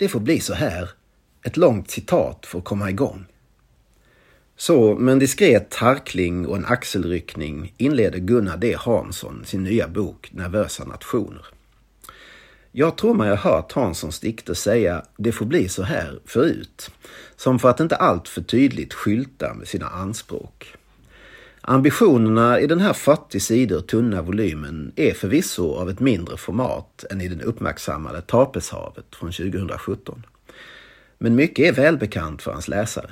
Det får bli så här. Ett långt citat för att komma igång. Så med en diskret harkling och en axelryckning inleder Gunnar D Hansson sin nya bok Nervösa nationer. Jag tror mig ha hört Hanssons dikter säga ”det får bli så här” förut, som för att inte allt för tydligt skylta med sina anspråk. Ambitionerna i den här 40 sidor tunna volymen är förvisso av ett mindre format än i den uppmärksammade Tapeshavet från 2017. Men mycket är välbekant för hans läsare.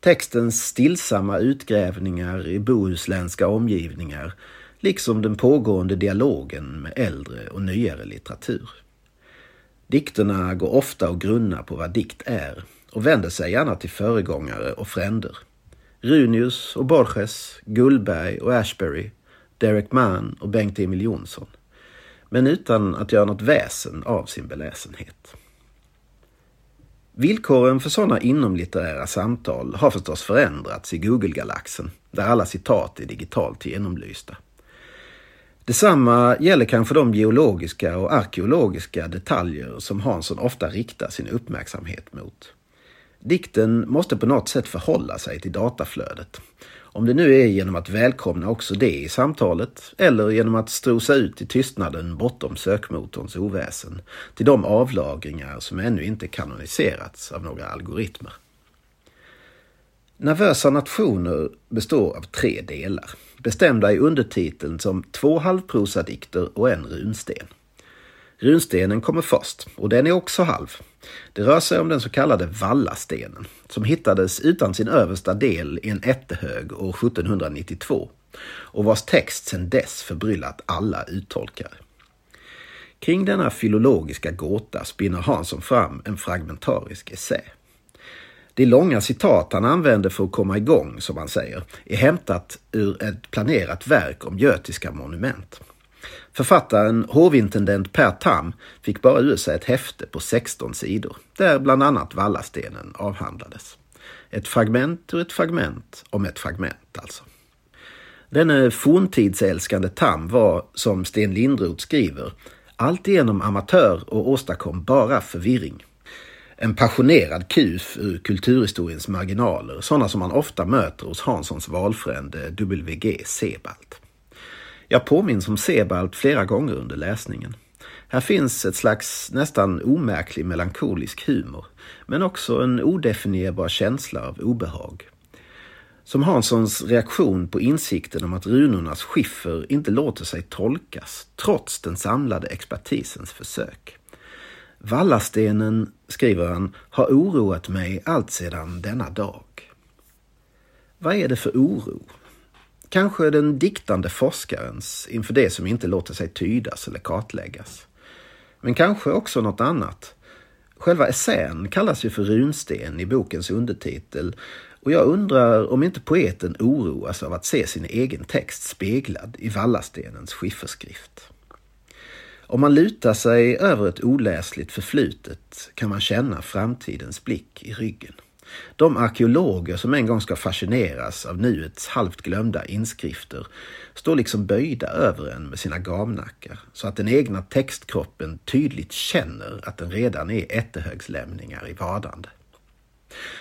Textens stillsamma utgrävningar i bohuslänska omgivningar, liksom den pågående dialogen med äldre och nyare litteratur. Dikterna går ofta och grunna på vad dikt är och vänder sig gärna till föregångare och fränder. Runius och Borges, Gullberg och Ashbury, Derek Mann och Bengt-Emil Jonsson. Men utan att göra något väsen av sin beläsenhet. Villkoren för sådana inomlitterära samtal har förstås förändrats i Google-galaxen, där alla citat är digitalt genomlysta. Detsamma gäller kanske de geologiska och arkeologiska detaljer som Hansson ofta riktar sin uppmärksamhet mot. Dikten måste på något sätt förhålla sig till dataflödet. Om det nu är genom att välkomna också det i samtalet eller genom att strosa ut i tystnaden bortom sökmotorns oväsen till de avlagringar som ännu inte kanoniserats av några algoritmer. Nervösa nationer består av tre delar, bestämda i undertiteln som två halvprosadikter och en runsten. Runstenen kommer först och den är också halv. Det rör sig om den så kallade Vallastenen som hittades utan sin översta del i en ättehög år 1792 och vars text sedan dess förbryllat alla uttolkare. Kring denna filologiska gåta spinner Hansson fram en fragmentarisk essä. Det långa citat han använder för att komma igång, som han säger, är hämtat ur ett planerat verk om götiska monument. Författaren, hovintendent Per Tam, fick bara ur sig ett häfte på 16 sidor, där bland annat Vallastenen avhandlades. Ett fragment ur ett fragment om ett fragment alltså. Denne forntidsälskande Tam var, som Sten Lindroth skriver, alltigenom amatör och åstadkom bara förvirring. En passionerad kuf ur kulturhistoriens marginaler, sådana som man ofta möter hos Hanssons valfrände W.G. Sebald. Jag påminns om Sebald flera gånger under läsningen. Här finns ett slags nästan omärklig melankolisk humor, men också en odefinierbar känsla av obehag. Som Hanssons reaktion på insikten om att runornas skiffer inte låter sig tolkas, trots den samlade expertisens försök. Vallastenen, skriver han, har oroat mig allt sedan denna dag. Vad är det för oro? Kanske den diktande forskarens inför det som inte låter sig tydas eller kartläggas. Men kanske också något annat. Själva essän kallas ju för runsten i bokens undertitel och jag undrar om inte poeten oroas av att se sin egen text speglad i Vallastenens skifferskrift. Om man lutar sig över ett oläsligt förflutet kan man känna framtidens blick i ryggen. De arkeologer som en gång ska fascineras av nuets halvt glömda inskrifter står liksom böjda över en med sina gamnackar så att den egna textkroppen tydligt känner att den redan är ättehögslämningar i vardande.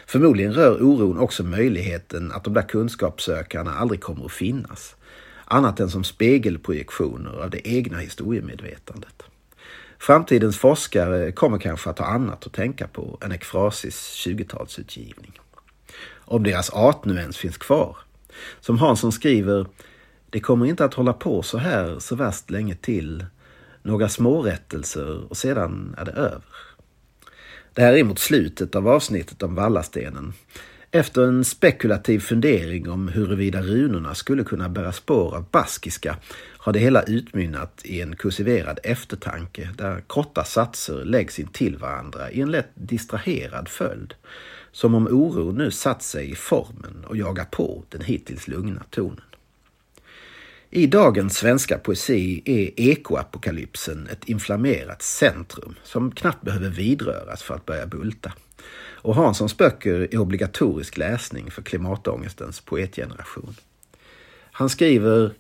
Förmodligen rör oron också möjligheten att de där kunskapssökarna aldrig kommer att finnas, annat än som spegelprojektioner av det egna historiemedvetandet. Framtidens forskare kommer kanske att ha annat att tänka på än Ekfrasis 20-talsutgivning. Om deras art nu ens finns kvar. Som Hansson skriver, det kommer inte att hålla på så här så värst länge till. Några smårättelser och sedan är det över. Det här är mot slutet av avsnittet om Vallastenen. Efter en spekulativ fundering om huruvida runorna skulle kunna bära spår av baskiska har det hela utmynnat i en kursiverad eftertanke där korta satser läggs in till varandra i en lätt distraherad följd. Som om oron nu satt sig i formen och jagar på den hittills lugna tonen. I dagens svenska poesi är ekoapokalypsen ett inflammerat centrum som knappt behöver vidröras för att börja bulta. Och Hanssons böcker är obligatorisk läsning för klimatångestens poetgeneration. Han skriver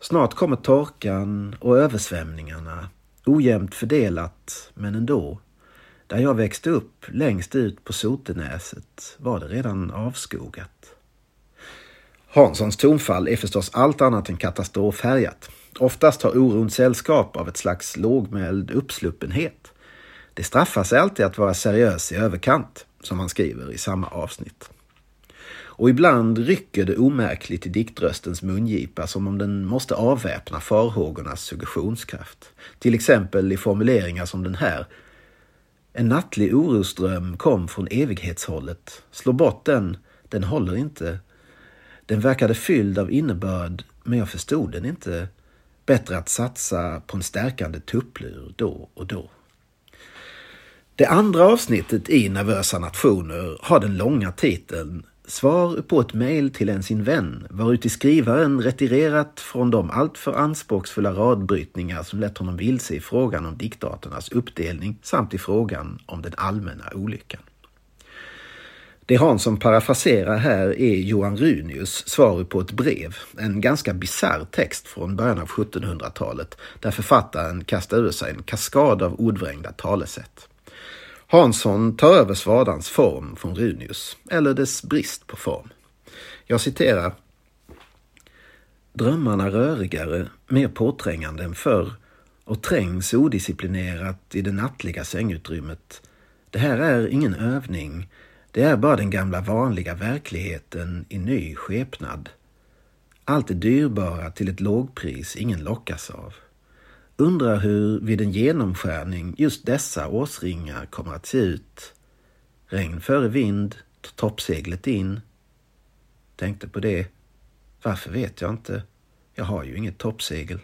Snart kommer torkan och översvämningarna, ojämnt fördelat men ändå. Där jag växte upp längst ut på Sotenäset var det redan avskogat. Hanssons tonfall är förstås allt annat än katastroffärgat. Oftast har oron sällskap av ett slags lågmäld uppsluppenhet. Det straffar sig alltid att vara seriös i överkant, som han skriver i samma avsnitt. Och ibland rycker det omärkligt i diktröstens mungipa som om den måste avväpna farhågornas suggestionskraft. Till exempel i formuleringar som den här. En nattlig orosdröm kom från evighetshållet. Slå bort den, den håller inte. Den verkade fylld av innebörd, men jag förstod den inte. Bättre att satsa på en stärkande tupplur då och då. Det andra avsnittet i Nervösa nationer har den långa titeln Svar på ett mejl till en sin vän, varuti skrivaren retirerat från de alltför anspråksfulla radbrytningar som lett honom vilse i frågan om diktaternas uppdelning samt i frågan om den allmänna olyckan. Det Hansson parafraserar här är Johan Runius svar på ett brev, en ganska bisarr text från början av 1700-talet där författaren kastar ur sig en kaskad av ordvrängda talesätt. Hansson tar över svadans form från Runius, eller dess brist på form. Jag citerar. Drömmarna rörigare, mer påträngande än förr och trängs odisciplinerat i det nattliga sängutrymmet. Det här är ingen övning, det är bara den gamla vanliga verkligheten i ny skepnad. Allt det dyrbara till ett lågpris ingen lockas av. Undrar hur vid en genomskärning just dessa årsringar kommer att se ut. Regn före vind, toppseglet in. Tänkte på det. Varför vet jag inte. Jag har ju inget toppsegel.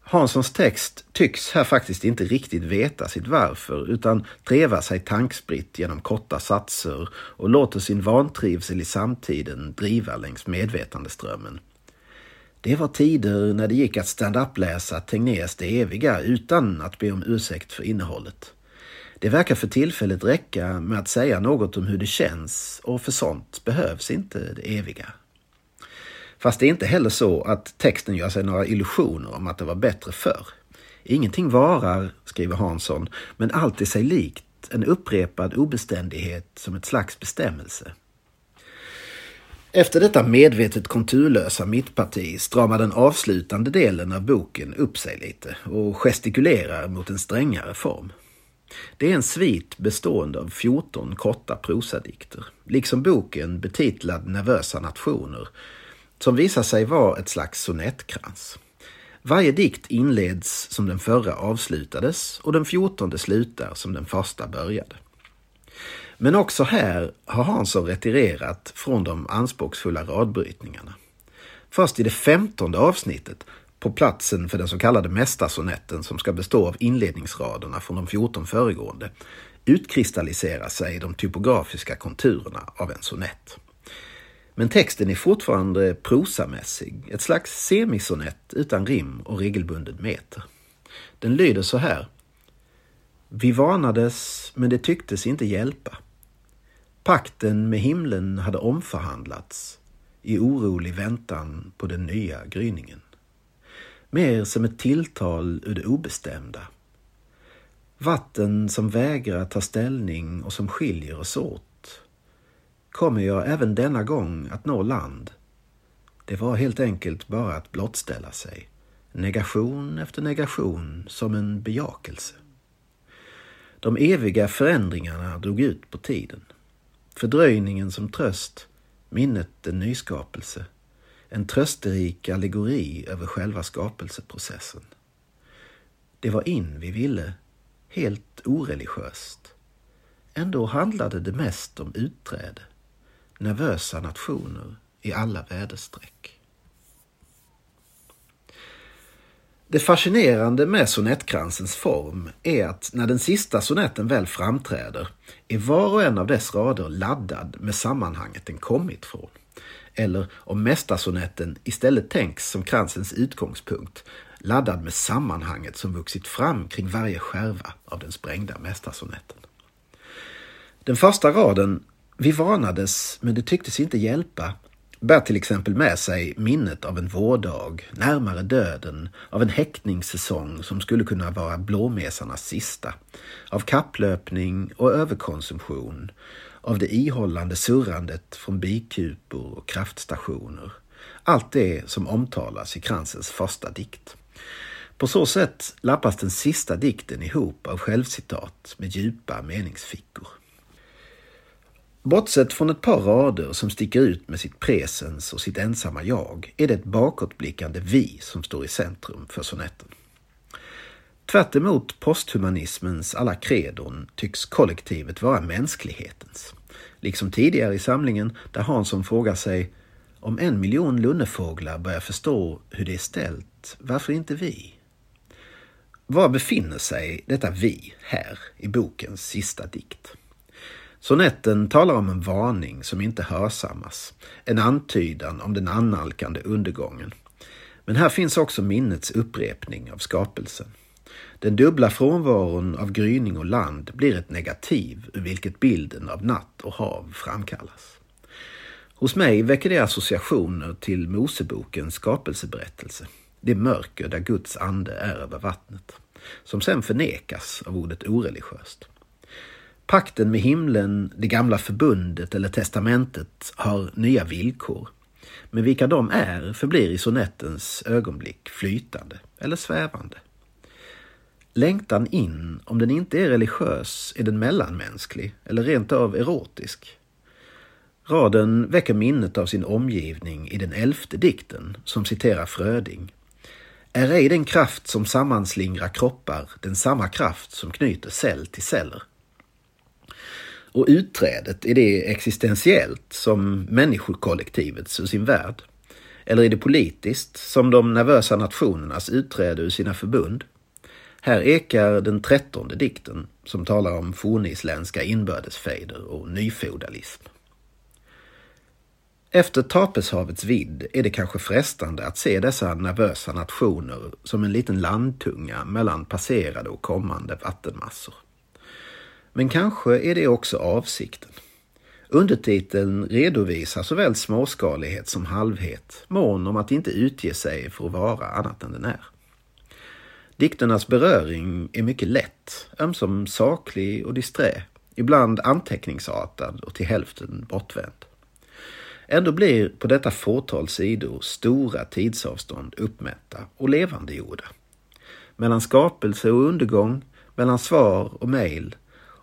Hanssons text tycks här faktiskt inte riktigt veta sitt varför utan treva sig tankspritt genom korta satser och låter sin vantrivsel i samtiden driva längs medvetandeströmmen. Det var tider när det gick att stand-up-läsa Tegnérs Det eviga utan att be om ursäkt för innehållet. Det verkar för tillfället räcka med att säga något om hur det känns och för sånt behövs inte det eviga. Fast det är inte heller så att texten gör sig några illusioner om att det var bättre förr. Ingenting varar, skriver Hansson, men allt är sig likt, en upprepad obeständighet som ett slags bestämmelse. Efter detta medvetet konturlösa mittparti stramar den avslutande delen av boken upp sig lite och gestikulerar mot en strängare form. Det är en svit bestående av 14 korta prosadikter, liksom boken betitlad Nervösa nationer, som visar sig vara ett slags sonettkrans. Varje dikt inleds som den förra avslutades och den fjortonde slutar som den första började. Men också här har Hansson retirerat från de anspråksfulla radbrytningarna. Först i det femtonde avsnittet, på platsen för den så kallade mästarsonetten som ska bestå av inledningsraderna från de 14 föregående, utkristalliserar sig de typografiska konturerna av en sonett. Men texten är fortfarande prosamässig, ett slags semisonett utan rim och regelbunden meter. Den lyder så här. Vi varnades, men det tycktes inte hjälpa. Pakten med himlen hade omförhandlats i orolig väntan på den nya gryningen. Mer som ett tilltal ur det obestämda. Vatten som vägrar ta ställning och som skiljer oss åt. Kommer jag även denna gång att nå land? Det var helt enkelt bara att blottställa sig. Negation efter negation som en bejakelse. De eviga förändringarna drog ut på tiden. Fördröjningen som tröst, minnet en nyskapelse. En trösterik allegori över själva skapelseprocessen. Det var in vi ville, helt oreligiöst. Ändå handlade det mest om utträde, nervösa nationer i alla väderstreck. Det fascinerande med sonettkransens form är att när den sista sonetten väl framträder är var och en av dess rader laddad med sammanhanget den kommit från. Eller om mästarsonetten istället tänks som kransens utgångspunkt, laddad med sammanhanget som vuxit fram kring varje skärva av den sprängda mästarsonetten. Den första raden, vi varnades men det tycktes inte hjälpa, bär till exempel med sig minnet av en vårdag närmare döden, av en häckningssäsong som skulle kunna vara blåmesarnas sista, av kapplöpning och överkonsumtion, av det ihållande surrandet från bikupor och kraftstationer. Allt det som omtalas i Kransens första dikt. På så sätt lappas den sista dikten ihop av självcitat med djupa meningsfickor. Bortsett från ett par rader som sticker ut med sitt presens och sitt ensamma jag är det ett bakåtblickande vi som står i centrum för sonetten. Tvärt emot posthumanismens alla kredon tycks kollektivet vara mänsklighetens. Liksom tidigare i samlingen där Hansson frågar sig om en miljon lunnefåglar börjar förstå hur det är ställt, varför inte vi? Var befinner sig detta vi här i bokens sista dikt? Sonetten talar om en varning som inte hörsammas, en antydan om den annalkande undergången. Men här finns också minnets upprepning av skapelsen. Den dubbla frånvaron av gryning och land blir ett negativ ur vilket bilden av natt och hav framkallas. Hos mig väcker det associationer till Mosebokens skapelseberättelse, det mörker där Guds ande är över vattnet, som sen förnekas av ordet oreligiöst. Pakten med himlen, det gamla förbundet eller testamentet har nya villkor. Men vilka de är förblir i sonettens ögonblick flytande eller svävande. Längtan in, om den inte är religiös, är den mellanmänsklig eller rent av erotisk. Raden väcker minnet av sin omgivning i den elfte dikten som citerar Fröding. Är ej den kraft som sammanslingrar kroppar den samma kraft som knyter cell till celler? Och utträdet, är det existentiellt som människokollektivets ur sin värld? Eller är det politiskt som de nervösa nationernas utträde ur sina förbund? Här ekar den trettonde dikten som talar om fornisländska inbördesfejder och nyfeudalism. Efter Tapeshavets vidd är det kanske frestande att se dessa nervösa nationer som en liten landtunga mellan passerade och kommande vattenmassor. Men kanske är det också avsikten. Undertiteln redovisar såväl småskalighet som halvhet, mån om att inte utge sig för att vara annat än den är. Dikternas beröring är mycket lätt, ömsom saklig och disträ, ibland anteckningsartad och till hälften bortvänd. Ändå blir på detta fåtal sidor stora tidsavstånd uppmätta och levandegjorda. Mellan skapelse och undergång, mellan svar och mejl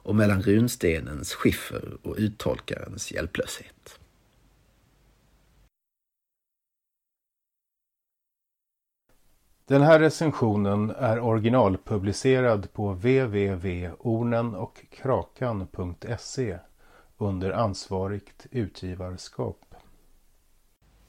och mellan runstenens skiffer och uttolkarens hjälplöshet. Den här recensionen är originalpublicerad på www.ornenochkrakan.se under ansvarigt utgivarskap.